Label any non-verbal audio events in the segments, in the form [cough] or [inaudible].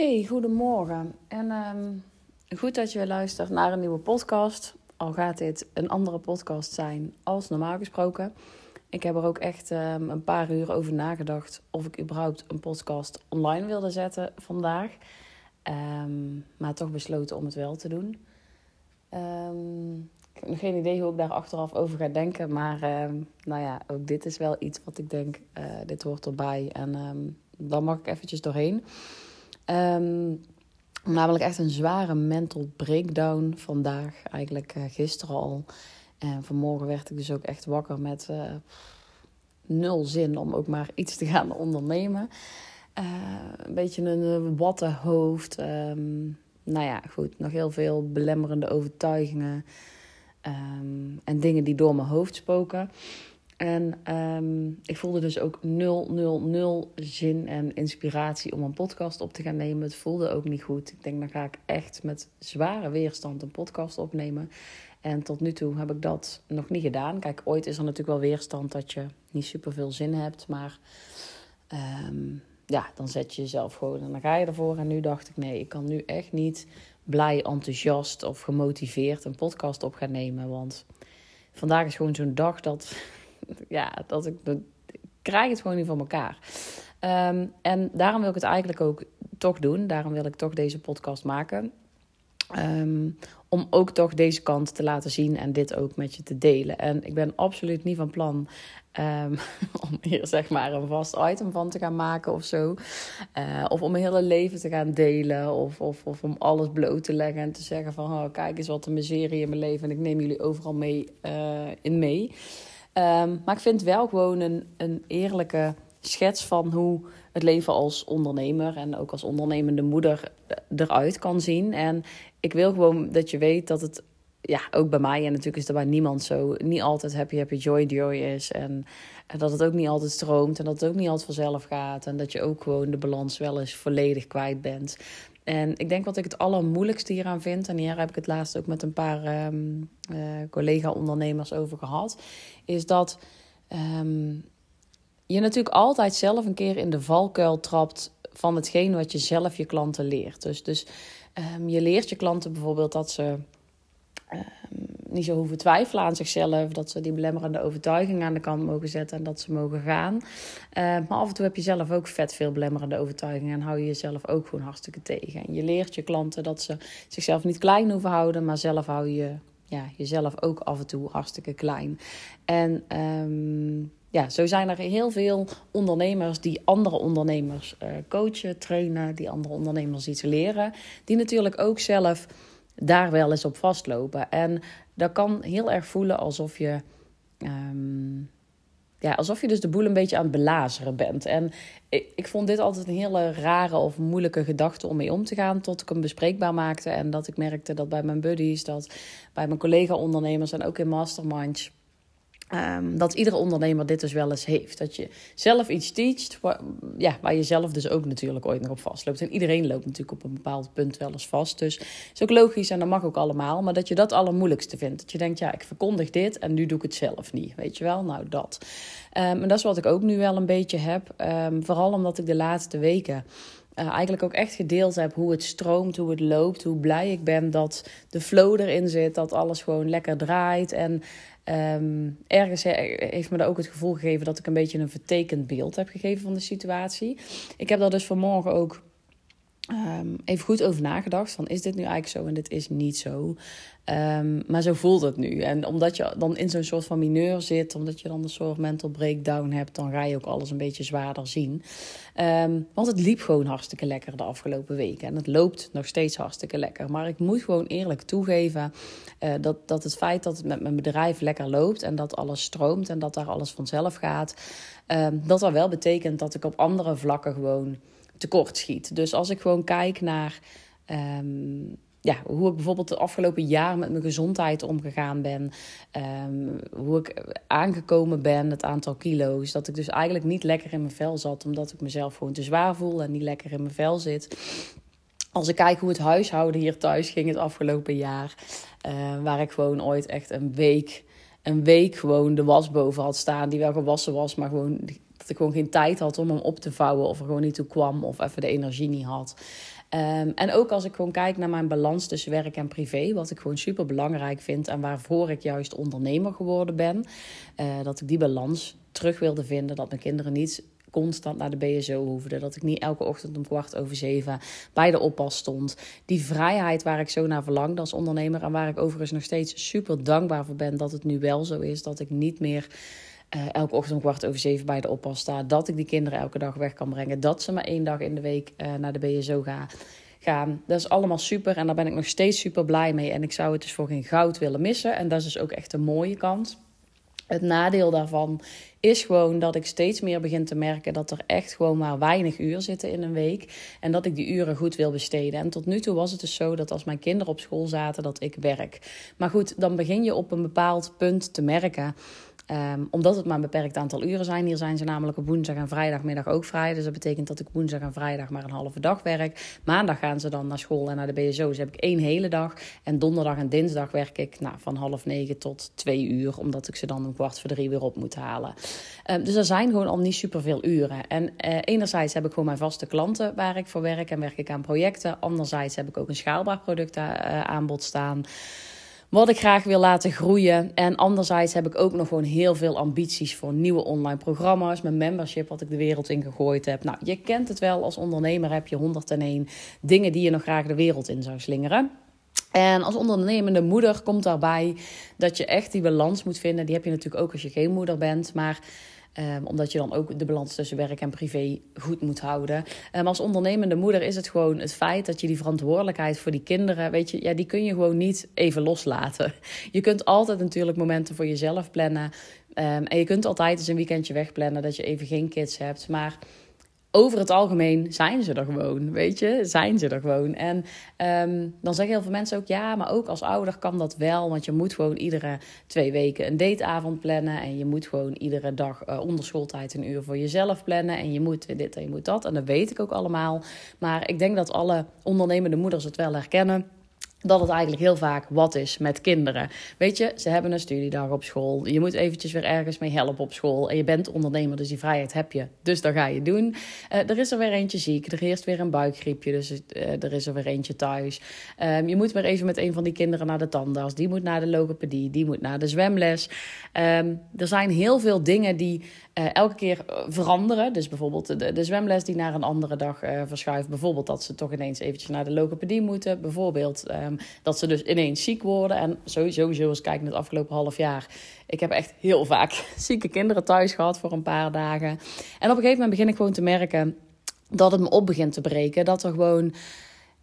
Hey, goedemorgen. En ehm, goed dat je weer luistert naar een nieuwe podcast. Al gaat dit een andere podcast zijn als normaal gesproken. Ik heb er ook echt ehm, een paar uur over nagedacht of ik überhaupt een podcast online wilde zetten vandaag. Ehm, maar toch besloten om het wel te doen. ik heb nog geen idee hoe ik daar achteraf over ga denken. Maar nou ja, ook dit is wel iets wat ik denk, uh, dit hoort erbij. En dan mag ik eventjes doorheen. Um, namelijk echt een zware mental breakdown vandaag, eigenlijk uh, gisteren al. En vanmorgen werd ik dus ook echt wakker met uh, nul zin om ook maar iets te gaan ondernemen. Uh, een beetje een watte hoofd. Um, nou ja, goed, nog heel veel belemmerende overtuigingen. Um, en dingen die door mijn hoofd spoken. En um, ik voelde dus ook nul, nul, nul zin en inspiratie om een podcast op te gaan nemen. Het voelde ook niet goed. Ik denk, dan ga ik echt met zware weerstand een podcast opnemen. En tot nu toe heb ik dat nog niet gedaan. Kijk, ooit is er natuurlijk wel weerstand dat je niet super veel zin hebt. Maar um, ja, dan zet je jezelf gewoon en dan ga je ervoor. En nu dacht ik, nee, ik kan nu echt niet blij, enthousiast of gemotiveerd een podcast op gaan nemen. Want vandaag is gewoon zo'n dag dat ja, dat ik, krijg het gewoon niet van elkaar. Ehm, en daarom wil ik het eigenlijk ook toch doen. Daarom wil ik toch deze podcast maken. Ehm, om ook toch deze kant te laten zien en dit ook met je te delen. En ik ben absoluut niet van plan um, [laughs] om hier zeg maar een vast item van te gaan maken of zo. Uh, of om mijn hele leven te gaan delen. Of, of, of om alles bloot te leggen en te zeggen van... Oh, kijk eens wat een miserie in mijn leven en ik neem jullie overal mee uh, in mee. Ehm, maar ik vind wel gewoon een, een eerlijke schets van hoe het leven als ondernemer en ook als ondernemende moeder eruit kan zien. En ik wil gewoon dat je weet dat het, ja, ook bij mij en natuurlijk is er bij niemand zo, niet altijd happy, happy, joy, joy is. En, dat het ook niet altijd stroomt en dat het ook niet altijd vanzelf gaat. En dat je ook gewoon de balans wel eens volledig kwijt bent. En ik denk wat ik het allermoeilijkste hieraan vind, en hier heb ik het laatst ook met een paar um, uh, collega-ondernemers over gehad, is dat um, je natuurlijk altijd zelf een keer in de valkuil trapt van hetgeen wat je zelf je klanten leert. Dus, dus um, je leert je klanten bijvoorbeeld dat ze niet zo hoeven twijfelen aan zichzelf. Dat ze die belemmerende overtuiging aan de kant mogen zetten en dat ze mogen gaan. Uh, maar af en toe heb je zelf ook vet veel belemmerende overtuigingen en hou je jezelf ook gewoon hartstikke tegen. En je leert je klanten dat ze zichzelf niet klein hoeven houden, maar zelf hou je ja, jezelf ook af en toe hartstikke klein. En um, ja, zo zijn er heel veel ondernemers die andere ondernemers uh, coachen, trainen, die andere ondernemers iets leren, die natuurlijk ook zelf daar wel eens op vastlopen. En dat kan heel erg voelen alsof je. Um, ja, alsof je dus de boel een beetje aan het belazeren bent. En ik, ik vond dit altijd een hele rare of moeilijke gedachte om mee om te gaan. Tot ik hem bespreekbaar maakte. En dat ik merkte dat bij mijn buddies, dat bij mijn collega-ondernemers en ook in masterminds Um, dat iedere ondernemer dit dus wel eens heeft. Dat je zelf iets teacht, waar, ja, waar je zelf dus ook natuurlijk ooit nog op vastloopt. En iedereen loopt natuurlijk op een bepaald punt wel eens vast. Dus is ook logisch en dat mag ook allemaal. Maar dat je dat allermoeilijkste vindt. Dat je denkt, ja, ik verkondig dit en nu doe ik het zelf niet. Weet je wel? Nou, dat. Um, en dat is wat ik ook nu wel een beetje heb. Um, vooral omdat ik de laatste weken... Uh, eigenlijk ook echt gedeeld heb hoe het stroomt, hoe het loopt, hoe blij ik ben dat de flow erin zit, dat alles gewoon lekker draait. En Um, ergens heeft me daar ook het gevoel gegeven dat ik een beetje een vertekend beeld heb gegeven van de situatie. Ik heb daar dus vanmorgen ook um, even goed over nagedacht. Van is dit nu eigenlijk zo en dit is niet zo. Um, maar zo voelt het nu. En omdat je dan in zo'n soort van mineur zit, omdat je dan een soort mental breakdown hebt, dan ga je ook alles een beetje zwaarder zien. Um, want het liep gewoon hartstikke lekker de afgelopen weken. En het loopt nog steeds hartstikke lekker. Maar ik moet gewoon eerlijk toegeven uh, dat, dat het feit dat het met mijn bedrijf lekker loopt en dat alles stroomt en dat daar alles vanzelf gaat, dat dat wel betekent dat ik op andere vlakken gewoon tekort schiet. Dus als ik gewoon kijk naar um, ja, hoe ik bijvoorbeeld de afgelopen jaar met mijn gezondheid omgegaan ben, um, hoe ik aangekomen ben, het aantal kilo's, dat ik dus eigenlijk niet lekker in mijn vel zat, omdat ik mezelf gewoon te zwaar voel en niet lekker in mijn vel zit. Als ik kijk hoe het huishouden hier thuis ging het afgelopen jaar, uh, waar ik gewoon ooit echt een week, een week gewoon de was boven had staan, die wel gewassen was, maar gewoon dat ik gewoon geen tijd had om hem op te vouwen of er gewoon niet toe kwam of even de energie niet had. Ehm, en ook als ik gewoon kijk naar mijn balans tussen werk en privé, wat ik gewoon super belangrijk vind en waarvoor ik juist ondernemer geworden ben, uh, dat ik die balans terug wilde vinden. Dat mijn kinderen niet constant naar de BSO hoefde. Dat ik niet elke ochtend om kwart over zeven bij de oppas stond. Die vrijheid waar ik zo naar verlangde als ondernemer. En waar ik overigens nog steeds super dankbaar voor ben dat het nu wel zo is. Dat ik niet meer. Uh, elke ochtend kwart over zeven bij de oppas sta. Dat ik die kinderen elke dag weg kan brengen. Dat ze maar één dag in de week uh, naar de BSO gaan gaan. Dat is allemaal super en daar ben ik nog steeds super blij mee. En ik zou het dus voor geen goud willen missen. En dat is dus ook echt een mooie kant. Het nadeel daarvan is gewoon dat ik steeds meer begin te merken dat er echt gewoon maar weinig uur zitten in een week. En dat ik die uren goed wil besteden. En tot nu toe was het dus zo dat als mijn kinderen op school zaten, dat ik werk. Maar goed, dan begin je op een bepaald punt te merken Um, omdat het maar een beperkt aantal uren zijn. Hier zijn ze namelijk op woensdag en vrijdagmiddag ook vrij. Dus dat betekent dat ik woensdag en vrijdag maar een halve dag werk. Maandag gaan ze dan naar school en naar de BSO. Dus heb ik één hele dag. En donderdag en dinsdag werk ik nou, van half negen tot twee uur. Omdat ik ze dan een kwart voor drie weer op moet halen. Um, dus er zijn gewoon al niet superveel uren. En uh, enerzijds heb ik gewoon mijn vaste klanten waar ik voor werk. En werk ik aan projecten. Anderzijds heb ik ook een schaalbaar product uh, aanbod staan wat ik graag wil laten groeien. En anderzijds heb ik ook nog gewoon heel veel ambities voor nieuwe online programma's. Mijn membership wat ik de wereld in gegooid heb. Nou, je kent het wel, als ondernemer heb je 101 dingen die je nog graag de wereld in zou slingeren. En als ondernemende moeder komt daarbij dat je echt die balans moet vinden. Die heb je natuurlijk ook als je geen moeder bent. Maar Um, omdat je dan ook de balans tussen werk en privé goed moet houden. Um, als ondernemende moeder is het gewoon het feit dat je die verantwoordelijkheid voor die kinderen, weet je, ja, die kun je gewoon niet even loslaten. [laughs] Je kunt altijd natuurlijk momenten voor jezelf plannen. Um, en je kunt altijd eens een weekendje wegplannen dat je even geen kids hebt. Maar over het algemeen zijn ze er gewoon, weet je, zijn ze er gewoon. En um, dan zeggen heel veel mensen ook, ja, maar ook als ouder kan dat wel, want je moet gewoon iedere twee weken een dateavond plannen en je moet gewoon iedere dag uh, onder schooltijd een uur voor jezelf plannen en je moet dit en je moet dat. En dat weet ik ook allemaal. Maar ik denk dat alle ondernemende moeders het wel herkennen dat het eigenlijk heel vaak wat is met kinderen. Weet je, ze hebben een studiedag op school. Je moet eventjes weer ergens mee helpen op school. En je bent ondernemer, dus die vrijheid heb je. Dus dat ga je doen. Uh, er is er weer eentje ziek. Er heerst weer een buikgriepje. Dus uh, er is er weer eentje thuis. Um, je moet weer even met een van die kinderen naar de tandarts. Die moet naar de logopedie. Die moet naar de zwemles. Um, er zijn heel veel dingen die uh, elke keer veranderen. Dus bijvoorbeeld de, de zwemles die naar een andere dag verschuift. Bijvoorbeeld dat ze toch ineens eventjes naar de logopedie moeten. Bijvoorbeeld... Um, dat ze dus ineens ziek worden. En sowieso, zoals kijken het afgelopen half jaar. Ik heb echt heel vaak [laughs] zieke kinderen thuis gehad voor een paar dagen. En op een gegeven moment begin ik gewoon te merken dat het me op begint te breken. Dat er gewoon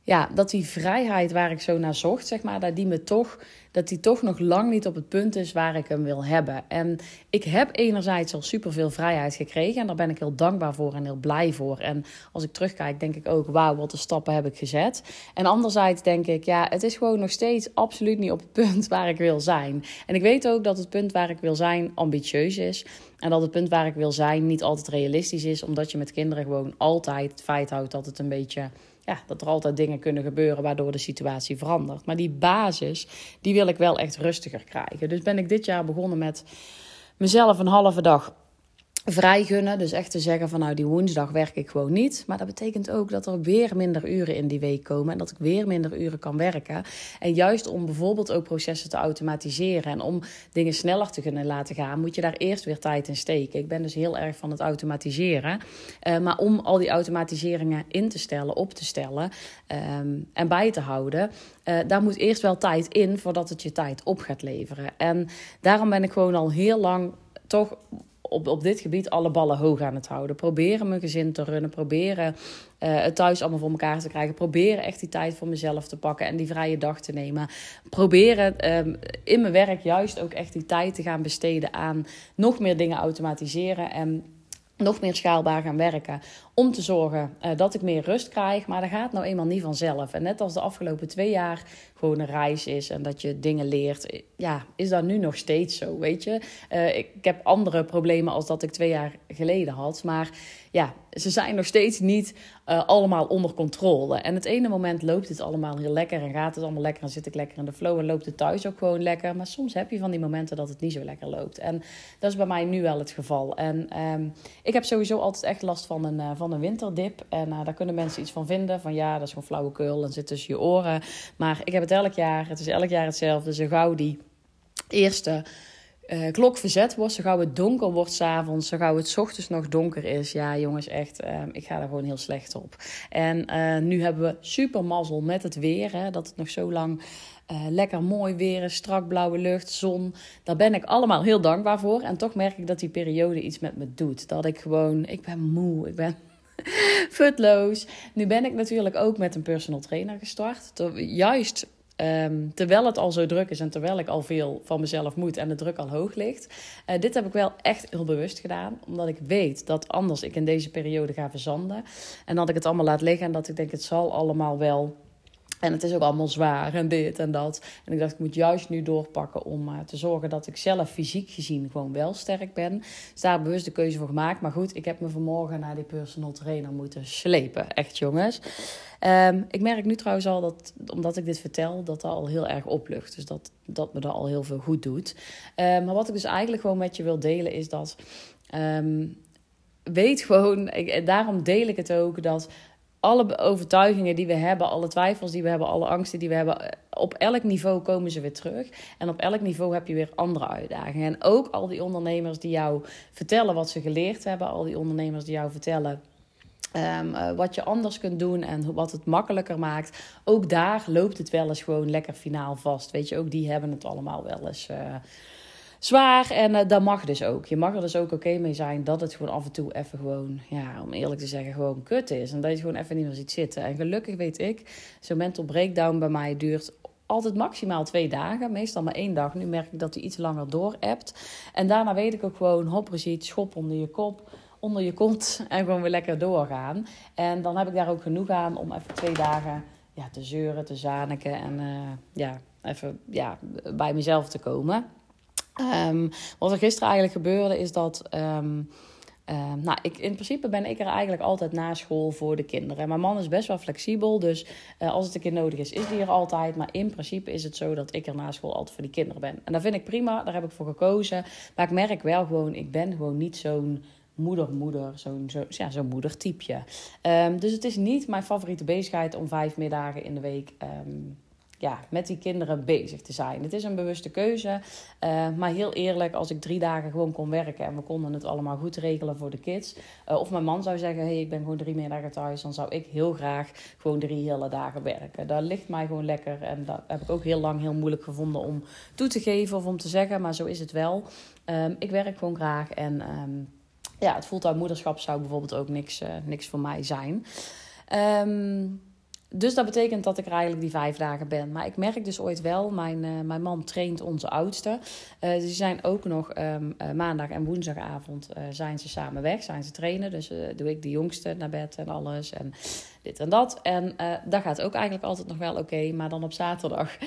ja, dat die vrijheid waar ik zo naar zocht, zeg maar, dat die me toch, dat die toch nog lang niet op het punt is waar ik hem wil hebben. En ik heb enerzijds al superveel vrijheid gekregen en daar ben ik heel dankbaar voor en heel blij voor. En als ik terugkijk, denk ik ook, wauw, wat de stappen heb ik gezet. En anderzijds denk ik, ja, het is gewoon nog steeds absoluut niet op het punt waar ik wil zijn. En ik weet ook dat het punt waar ik wil zijn ambitieus is. En dat het punt waar ik wil zijn niet altijd realistisch is, omdat je met kinderen gewoon altijd het feit houdt dat het een beetje ja, dat er altijd dingen kunnen gebeuren waardoor de situatie verandert. Maar die basis, die wil ik wel echt rustiger krijgen. Dus ben ik dit jaar begonnen met mezelf een halve dag vrij gunnen. Dus echt te zeggen van nou die woensdag werk ik gewoon niet. Maar dat betekent ook dat er weer minder uren in die week komen. En dat ik weer minder uren kan werken. En juist om bijvoorbeeld ook processen te automatiseren. En om dingen sneller te kunnen laten gaan. Moet je daar eerst weer tijd in steken. Ik ben dus heel erg van het automatiseren. Uh, maar om al die automatiseringen in te stellen, op te stellen. Um, en bij te houden. Uh, daar moet eerst wel tijd in voordat het je tijd op gaat leveren. En daarom ben ik gewoon al heel lang toch op, op dit gebied alle ballen hoog aan het houden. Proberen mijn gezin te runnen. Proberen uh, het thuis allemaal voor elkaar te krijgen. Proberen echt die tijd voor mezelf te pakken en die vrije dag te nemen. Proberen um, in mijn werk juist ook echt die tijd te gaan besteden aan nog meer dingen automatiseren. En nog meer schaalbaar gaan werken. Om te zorgen uh, dat ik meer rust krijg. Maar dat gaat nou eenmaal niet vanzelf. En net als de afgelopen twee jaar gewoon een reis is en dat je dingen leert. Ja, is dat nu nog steeds zo, weet je? Uh, ik, heb andere problemen als dat ik twee jaar geleden had. Maar ja, ze zijn nog steeds niet allemaal onder controle. En het ene moment loopt het allemaal heel lekker en gaat het allemaal lekker en zit ik lekker in de flow en loopt het thuis ook gewoon lekker. Maar soms heb je van die momenten dat het niet zo lekker loopt. En dat is bij mij nu wel het geval. En um, ik heb sowieso altijd echt last van een, van van een winterdip. En daar kunnen mensen iets van vinden. Van ja, dat is gewoon flauwekul en zit tussen je oren. Maar ik heb het elk jaar. Het is elk jaar hetzelfde. Zo gauw die eerste uh, klok verzet wordt, zo gauw het donker wordt s'avonds, zo gauw het ochtends nog donker is. Ja, jongens, echt, uh, ik ga er gewoon heel slecht op. En uh, nu hebben we super mazzel met het weer, hè, dat het nog zo lang lekker mooi weer strak blauwe lucht, zon. Daar ben ik allemaal heel dankbaar voor. En toch merk ik dat die periode iets met me doet. Dat ik gewoon, ik ben moe, ik ben [laughs] futloos. Nu ben ik natuurlijk ook met een personal trainer gestart. Juist Um, terwijl het al zo druk is en terwijl ik al veel van mezelf moet en de druk al hoog ligt. Uh, dit heb ik wel echt heel bewust gedaan. Omdat ik weet dat anders ik in deze periode ga verzanden. En dat ik het allemaal laat liggen en dat ik denk het zal allemaal wel en het is ook allemaal zwaar en dit en dat. En ik dacht, ik moet juist nu doorpakken om uh, te zorgen dat ik zelf fysiek gezien gewoon wel sterk ben. Dus daar bewust de keuze voor gemaakt. Maar goed, ik heb me vanmorgen naar die personal trainer moeten slepen. Echt jongens. Um, ik merk nu trouwens al dat, omdat ik dit vertel, dat dat al heel erg oplucht. Dus dat, dat me dat al heel veel goed doet. Um, maar wat ik dus eigenlijk gewoon met je wil delen is dat... Um, weet gewoon, ik, daarom deel ik het ook, dat alle overtuigingen die we hebben, alle twijfels die we hebben, alle angsten die we hebben, eh, op elk niveau komen ze weer terug. En op elk niveau heb je weer andere uitdagingen. En ook al die ondernemers die jou vertellen wat ze geleerd hebben, al die ondernemers die jou vertellen. Um, uh, wat je anders kunt doen en wat het makkelijker maakt. Ook daar loopt het wel eens gewoon lekker finaal vast. Weet je, ook die hebben het allemaal wel eens. Uh, zwaar. En uh, dat mag dus ook. Je mag er dus ook oké mee zijn dat het gewoon af en toe even gewoon, ja, om eerlijk te zeggen, gewoon kut is. En dat je gewoon even niet meer ziet zitten. En gelukkig weet ik, zo'n mental breakdown bij mij duurt altijd maximaal twee dagen. Meestal maar één dag. Nu merk ik dat hij iets langer door hebt. En daarna weet ik ook gewoon, hopperziet, schop onder je kop onder je kont [laughs] en gewoon weer lekker doorgaan. En dan heb ik daar ook genoeg aan om even twee dagen ja, te zeuren, te zaniken en uh, ja, even ja, bij mezelf te komen. Um, wat er gisteren eigenlijk gebeurde is dat. Um, uh, nou, ik, in principe ben ik er eigenlijk altijd na school voor de kinderen. Mijn man is best wel flexibel, dus uh, als het een keer nodig is, is die er altijd. Maar in principe is het zo dat ik er na school altijd voor die kinderen ben. En dat vind ik prima, daar heb ik voor gekozen. Maar ik merk wel gewoon, ik ben gewoon niet zo'n moeder-moeder, zo'n zo, ja, zo'n moedertypeje. Um, dus het is niet mijn favoriete bezigheid om vijf middagen in de week ja, met die kinderen bezig te zijn. Het is een bewuste keuze. Uh, maar heel eerlijk, als ik drie dagen gewoon kon werken en we konden het allemaal goed regelen voor de kids. Uh, of mijn man zou zeggen: hey, ik ben gewoon drie middagen thuis. Dan zou ik heel graag gewoon drie hele dagen werken. Dat ligt mij gewoon lekker. En dat heb ik ook heel lang heel moeilijk gevonden om toe te geven of om te zeggen. Maar zo is het wel. Um, ik werk gewoon graag. En um, ja, het fulltime moederschap zou bijvoorbeeld ook niks, uh, niks voor mij zijn. Um, dus dat betekent dat ik er eigenlijk die vijf dagen ben. Maar ik merk dus ooit wel, mijn, uh, mijn man traint onze oudste. Uh, dus die zijn ook nog um, uh, maandag en woensdagavond zijn ze samen weg, zijn ze trainen. Dus doe ik de jongste naar bed en alles en dit en dat. En dat gaat ook eigenlijk altijd nog wel oké. Maar dan op zaterdag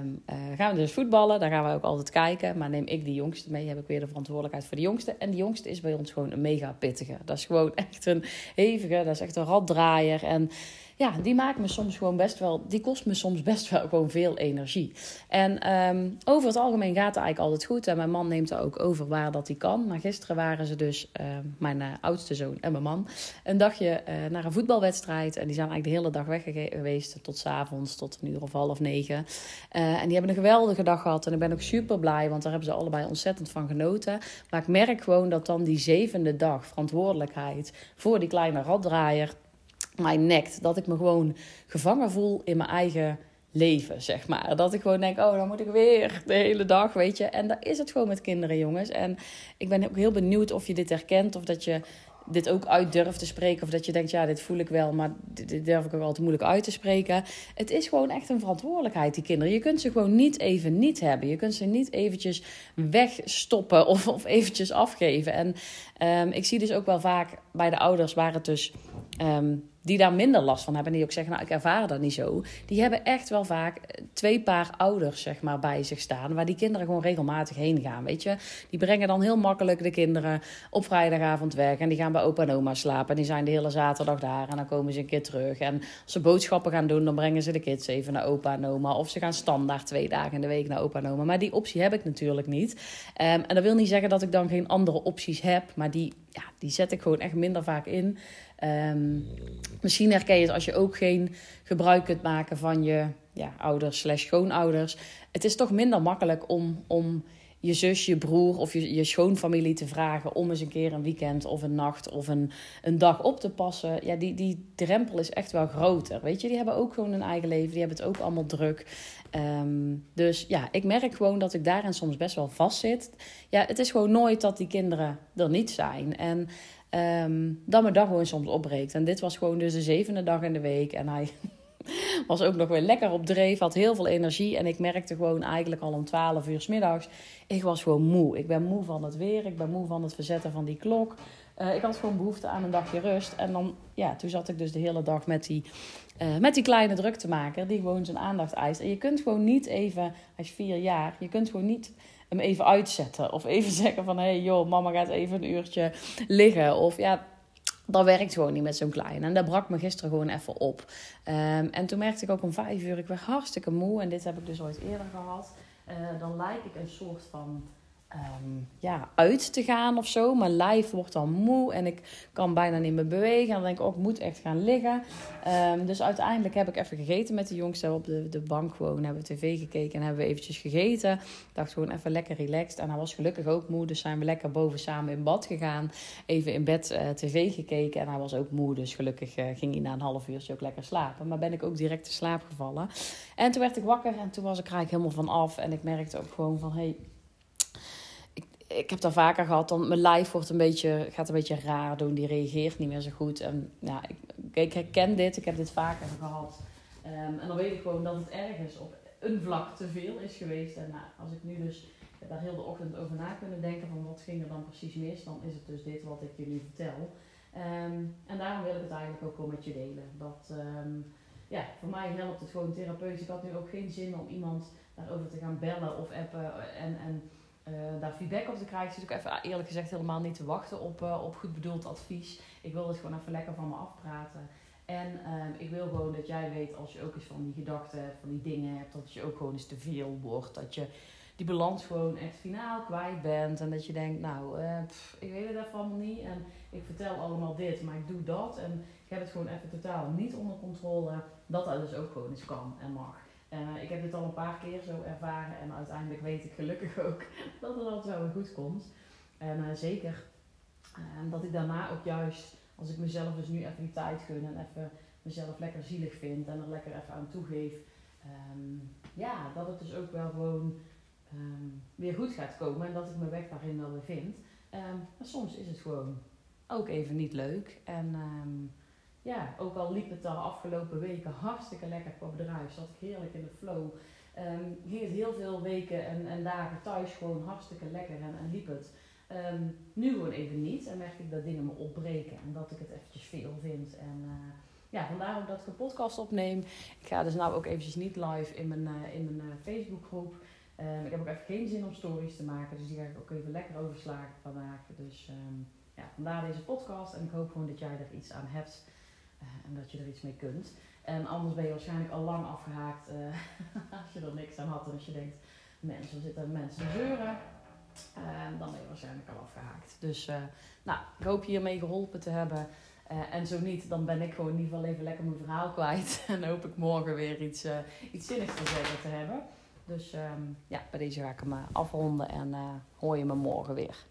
um, [laughs] gaan we dus voetballen. Daar gaan we ook altijd kijken. Maar neem ik die jongste mee, heb ik weer de verantwoordelijkheid voor de jongste. En die jongste is bij ons gewoon een mega pittige. Dat is gewoon echt een hevige, dat is echt een raddraaier. En ja, die maakt me soms gewoon best wel, die kost me soms best wel gewoon veel energie. En um, over het algemeen gaat het eigenlijk altijd goed. En mijn man neemt er ook over waar dat hij kan. Maar gisteren waren ze dus, uh, mijn uh, oudste zoon en mijn man, een dagje uh, naar een voetbalwedstrijd. En die zijn eigenlijk de hele dag weg geweest, tot s avonds, tot een uur of half negen. en die hebben een geweldige dag gehad. En ik ben ook super blij, want daar hebben ze allebei ontzettend van genoten. Maar ik merk gewoon dat dan die zevende dag verantwoordelijkheid voor die kleine raddraaier mij nekt. Dat ik me gewoon gevangen voel in mijn eigen leven, zeg maar. Dat ik gewoon denk, oh, dan moet ik weer de hele dag, weet je. En dat is het gewoon met kinderen, jongens. En ik ben ook heel benieuwd of je dit herkent of dat je dit ook uit durft te spreken. Of dat je denkt, ja, dit voel ik wel, maar dit durf ik ook altijd moeilijk uit te spreken. Het is gewoon echt een verantwoordelijkheid, die kinderen. Je kunt ze gewoon niet even niet hebben. Je kunt ze niet eventjes wegstoppen of, of eventjes afgeven. En um, ik zie dus ook wel vaak bij de ouders waar het dus... Um, die daar minder last van hebben. En die ook zeggen, nou, ik ervaar dat niet zo. Die hebben echt wel vaak twee paar ouders, zeg maar, bij zich staan. Waar die kinderen gewoon regelmatig heen gaan, weet je. Die brengen dan heel makkelijk de kinderen op vrijdagavond weg. En die gaan bij opa en oma slapen. En die zijn de hele zaterdag daar. En dan komen ze een keer terug. En als ze boodschappen gaan doen, dan brengen ze de kids even naar opa en oma. Of ze gaan standaard twee dagen in de week naar opa en oma. Maar die optie heb ik natuurlijk niet. Um, en dat wil niet zeggen dat ik dan geen andere opties heb. Maar die ja, die zet ik gewoon echt minder vaak in. Ehm, misschien herken je het als je ook geen gebruik kunt maken van je ja, ouders slash schoonouders. Het is toch minder makkelijk om, om je zus, je broer of je, je schoonfamilie te vragen om eens een keer een weekend of een nacht of een, een dag op te passen. Ja, die, die drempel is echt wel groter. Weet je, die hebben ook gewoon een eigen leven, die hebben het ook allemaal druk. Ehm, dus ja, ik merk gewoon dat ik daarin soms best wel vast zit. Ja, het is gewoon nooit dat die kinderen er niet zijn. En um, dat mijn dag gewoon soms opbreekt. En dit was gewoon dus de zevende dag in de week. En hij [laughs] was ook nog weer lekker op dreef, had heel veel energie. En ik merkte gewoon eigenlijk al om 12 uur s middags, ik was gewoon moe. Ik ben moe van het weer, ik ben moe van het verzetten van die klok. Uh, ik had gewoon behoefte aan een dagje rust. En dan, ja, toen zat ik dus de hele dag met die, uh, met die kleine druktemaker die gewoon zijn aandacht eist. En je kunt gewoon niet even, hij is vier jaar, je kunt gewoon niet hem even uitzetten. Of even [laughs] zeggen van, hé hey, joh, mama gaat even een uurtje liggen. Of ja, dat werkt gewoon niet met zo'n klein. En dat brak me gisteren gewoon even op. Um, en toen merkte ik ook om vijf uur, ik werd hartstikke moe. En dit heb ik dus ooit eerder gehad. Uh, dan lijk ik een soort van um, ja, uit te gaan of zo. Mijn lijf wordt dan moe en ik kan bijna niet meer bewegen. En dan denk ik, oh, ik moet echt gaan liggen. Um, dus uiteindelijk heb ik even gegeten met de jongste op de, de bank gewoon. Hebben tv gekeken en hebben we eventjes gegeten. Dacht gewoon even lekker relaxed. En hij was gelukkig ook moe, dus zijn we lekker boven samen in bad gegaan. Even in bed uh, tv gekeken en hij was ook moe. Dus gelukkig uh, ging hij na een half uurtje ook lekker slapen. Maar ben ik ook direct te slaap gevallen. En toen werd ik wakker en toen was ik eigenlijk helemaal van af. En ik merkte ook gewoon van, hey, ik heb dat vaker gehad. Dan mijn lijf wordt een beetje, gaat een beetje raar doen. Die reageert niet meer zo goed. En ja, ik, ik herken dit. Ik heb dit vaker gehad. Um, en dan weet ik gewoon dat het ergens op een vlak te veel is geweest. En nou, als ik nu dus daar heel de ochtend over na kunnen denken van wat ging er dan precies mis, dan is het dus dit wat ik jullie vertel. Um, en daarom wil ik het eigenlijk ook gewoon met je delen. Dat, um, ja, voor mij helpt het gewoon therapeutisch. Ik had nu ook geen zin om iemand daarover te gaan bellen of appen en, en uh, daar feedback op te krijgen. zit ik even eerlijk gezegd helemaal niet te wachten op, uh, op goed bedoeld advies. Ik wil het gewoon even lekker van me afpraten. En uh, ik wil gewoon dat jij weet als je ook eens van die gedachten, van die dingen hebt, dat je ook gewoon eens te veel wordt. Dat je die balans gewoon echt finaal kwijt bent. En dat je denkt, nou, pff, ik weet het even allemaal niet. En ik vertel allemaal dit, maar ik doe dat. En ik heb het gewoon even totaal niet onder controle. Dat dat dus ook gewoon eens kan en mag. Uh, ik heb dit al een paar keer zo ervaren en uiteindelijk weet ik gelukkig [laughs] ook dat het altijd wel goed komt. En uh, zeker uh, dat ik daarna ook juist, als ik mezelf dus nu even die tijd gun en even mezelf lekker zielig vind en er lekker even aan toegeef, um, ja, dat het dus ook wel gewoon um, weer goed gaat komen en dat ik mijn weg daarin wel weer vind. Um, maar soms is het gewoon ook even niet leuk. En ja, ook al liep het de afgelopen weken hartstikke lekker qua bedrijf, zat ik heerlijk in de flow. Um, ging het heel veel weken en, en dagen thuis gewoon hartstikke lekker en, en liep het. Um, nu gewoon even niet en merk ik dat dingen me opbreken en dat ik het eventjes veel vind. En uh, ja, vandaar ook dat ik een podcast opneem. Ik ga dus nou ook eventjes niet live in mijn, uh, in mijn uh, Facebookgroep. Um, ik heb ook even geen zin om stories te maken, dus die ga ik ook even lekker overslagen vandaag. Dus ja, vandaar deze podcast en ik hoop gewoon dat jij er iets aan hebt. Uh, en dat je er iets mee kunt. En anders ben je waarschijnlijk al lang afgehaakt uh, [laughs] als je er niks aan had. En als je denkt, mensen zitten mensen zeuren. Uh, dan ben je waarschijnlijk al afgehaakt. Dus nou, ik hoop je hiermee geholpen te hebben. en zo niet, dan ben ik gewoon in ieder geval even lekker mijn verhaal kwijt. [laughs] en hoop ik morgen weer iets, iets zinnigs te zeggen te hebben. Dus um, ja, bij deze ga ik hem afronden en hoor je me morgen weer.